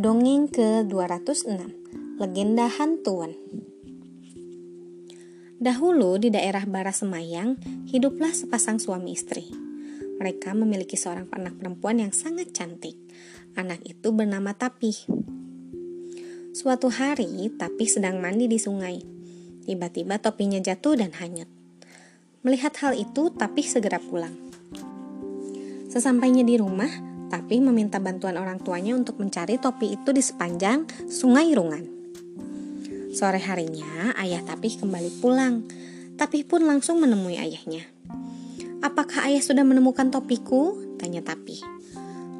Dongeng ke-206 Legenda Hantuan Dahulu di daerah Semayang hiduplah sepasang suami istri. Mereka memiliki seorang anak perempuan yang sangat cantik. Anak itu bernama Tapi. Suatu hari, Tapi sedang mandi di sungai. Tiba-tiba topinya jatuh dan hanyut. Melihat hal itu, Tapi segera pulang. Sesampainya di rumah, tapi meminta bantuan orang tuanya untuk mencari topi itu di sepanjang sungai Rungan. Sore harinya, ayah Tapih kembali pulang. Tapih pun langsung menemui ayahnya. Apakah ayah sudah menemukan topiku? Tanya Tapih.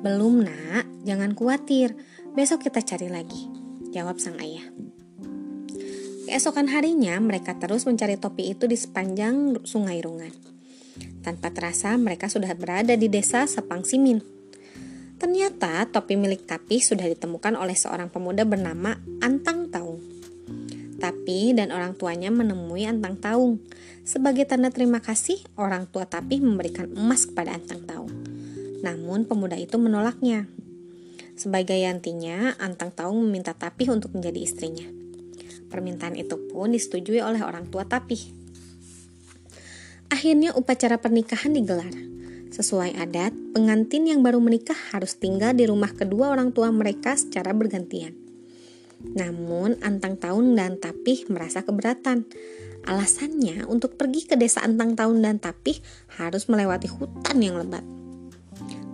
Belum nak, jangan khawatir. Besok kita cari lagi. Jawab sang ayah. Keesokan harinya, mereka terus mencari topi itu di sepanjang sungai Rungan. Tanpa terasa, mereka sudah berada di desa Sepang Simin. Ternyata topi milik Tapi sudah ditemukan oleh seorang pemuda bernama Antang Taung. Tapi dan orang tuanya menemui Antang Taung. Sebagai tanda terima kasih, orang tua Tapi memberikan emas kepada Antang Taung. Namun pemuda itu menolaknya. Sebagai gantinya, Antang Taung meminta Tapi untuk menjadi istrinya. Permintaan itu pun disetujui oleh orang tua Tapi. Akhirnya upacara pernikahan digelar. Sesuai adat, pengantin yang baru menikah harus tinggal di rumah kedua orang tua mereka secara bergantian. Namun, Antang Tahun dan Tapih merasa keberatan. Alasannya, untuk pergi ke desa Antang Tahun dan Tapih harus melewati hutan yang lebat.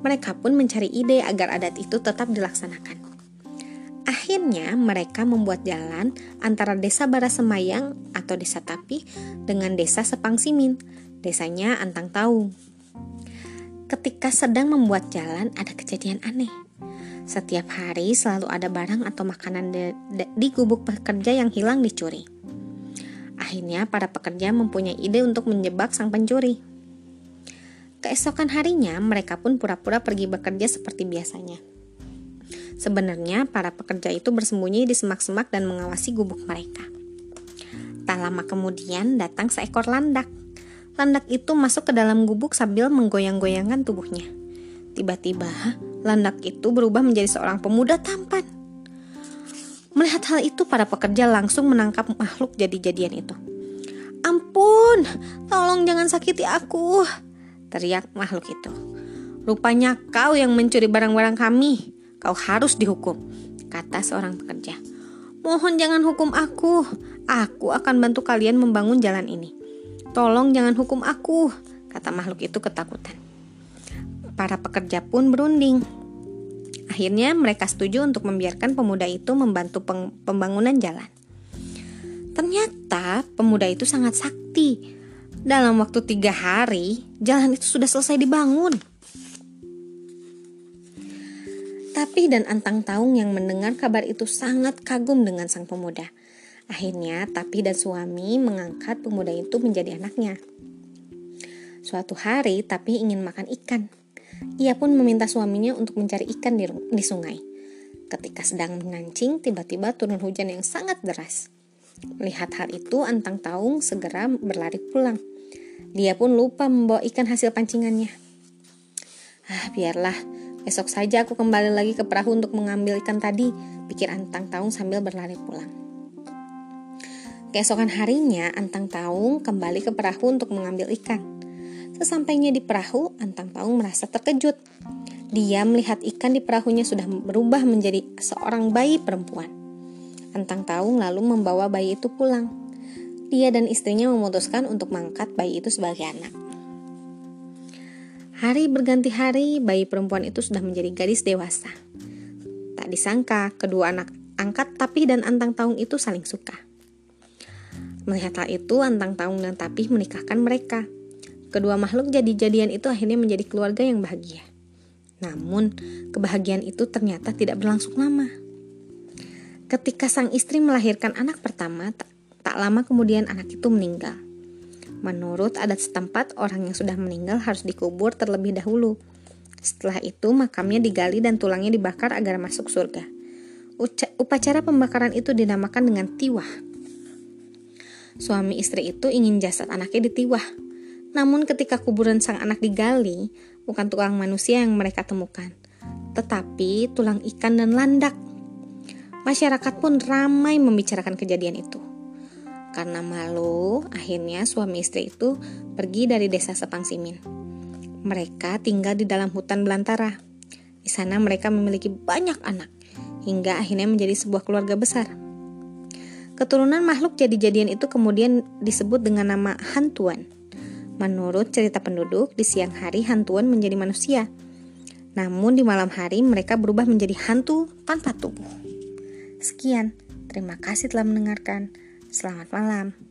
Mereka pun mencari ide agar adat itu tetap dilaksanakan. Akhirnya, mereka membuat jalan antara desa Barasemayang atau desa Tapih dengan desa Sepangsimin, desanya Antang Taung. Ketika sedang membuat jalan, ada kejadian aneh. Setiap hari selalu ada barang atau makanan di, di gubuk pekerja yang hilang dicuri. Akhirnya, para pekerja mempunyai ide untuk menjebak sang pencuri. Keesokan harinya, mereka pun pura-pura pergi bekerja seperti biasanya. Sebenarnya, para pekerja itu bersembunyi di semak-semak dan mengawasi gubuk mereka. Tak lama kemudian, datang seekor landak Landak itu masuk ke dalam gubuk sambil menggoyang-goyangkan tubuhnya. Tiba-tiba, landak itu berubah menjadi seorang pemuda tampan. Melihat hal itu, para pekerja langsung menangkap makhluk jadi-jadian itu. Ampun, tolong jangan sakiti aku, teriak makhluk itu. Rupanya kau yang mencuri barang-barang kami. Kau harus dihukum, kata seorang pekerja. Mohon jangan hukum aku. Aku akan bantu kalian membangun jalan ini. Tolong jangan hukum aku, kata makhluk itu ketakutan. Para pekerja pun berunding. Akhirnya mereka setuju untuk membiarkan pemuda itu membantu pembangunan jalan. Ternyata pemuda itu sangat sakti. Dalam waktu tiga hari, jalan itu sudah selesai dibangun. Tapi dan Antang Taung yang mendengar kabar itu sangat kagum dengan sang pemuda. Akhirnya, Tapi dan suami mengangkat pemuda itu menjadi anaknya. Suatu hari, Tapi ingin makan ikan. Ia pun meminta suaminya untuk mencari ikan di, di sungai. Ketika sedang mengancing, tiba-tiba turun hujan yang sangat deras. Melihat hal itu, Antang Taung segera berlari pulang. Dia pun lupa membawa ikan hasil pancingannya. Ah, biarlah, besok saja aku kembali lagi ke perahu untuk mengambil ikan tadi, pikir Antang Taung sambil berlari pulang. Keesokan harinya, Antang Taung kembali ke perahu untuk mengambil ikan. Sesampainya di perahu, Antang Taung merasa terkejut. Dia melihat ikan di perahunya sudah berubah menjadi seorang bayi perempuan. Antang Taung lalu membawa bayi itu pulang. Dia dan istrinya memutuskan untuk mengangkat bayi itu sebagai anak. Hari berganti hari, bayi perempuan itu sudah menjadi gadis dewasa. Tak disangka, kedua anak angkat Tapi dan Antang Taung itu saling suka. Melihat hal itu, Antang Taung dan Tapih menikahkan mereka. Kedua makhluk jadi-jadian itu akhirnya menjadi keluarga yang bahagia. Namun, kebahagiaan itu ternyata tidak berlangsung lama. Ketika sang istri melahirkan anak pertama, tak, tak lama kemudian anak itu meninggal. Menurut adat setempat, orang yang sudah meninggal harus dikubur terlebih dahulu. Setelah itu, makamnya digali dan tulangnya dibakar agar masuk surga. Uca upacara pembakaran itu dinamakan dengan tiwah. Suami istri itu ingin jasad anaknya ditiwah. Namun ketika kuburan sang anak digali, bukan tulang manusia yang mereka temukan, tetapi tulang ikan dan landak. Masyarakat pun ramai membicarakan kejadian itu. Karena malu, akhirnya suami istri itu pergi dari desa Sepangsimin. Mereka tinggal di dalam hutan belantara. Di sana mereka memiliki banyak anak, hingga akhirnya menjadi sebuah keluarga besar. Keturunan makhluk jadi-jadian itu kemudian disebut dengan nama hantuan. Menurut cerita penduduk, di siang hari hantuan menjadi manusia. Namun di malam hari mereka berubah menjadi hantu tanpa tubuh. Sekian, terima kasih telah mendengarkan. Selamat malam.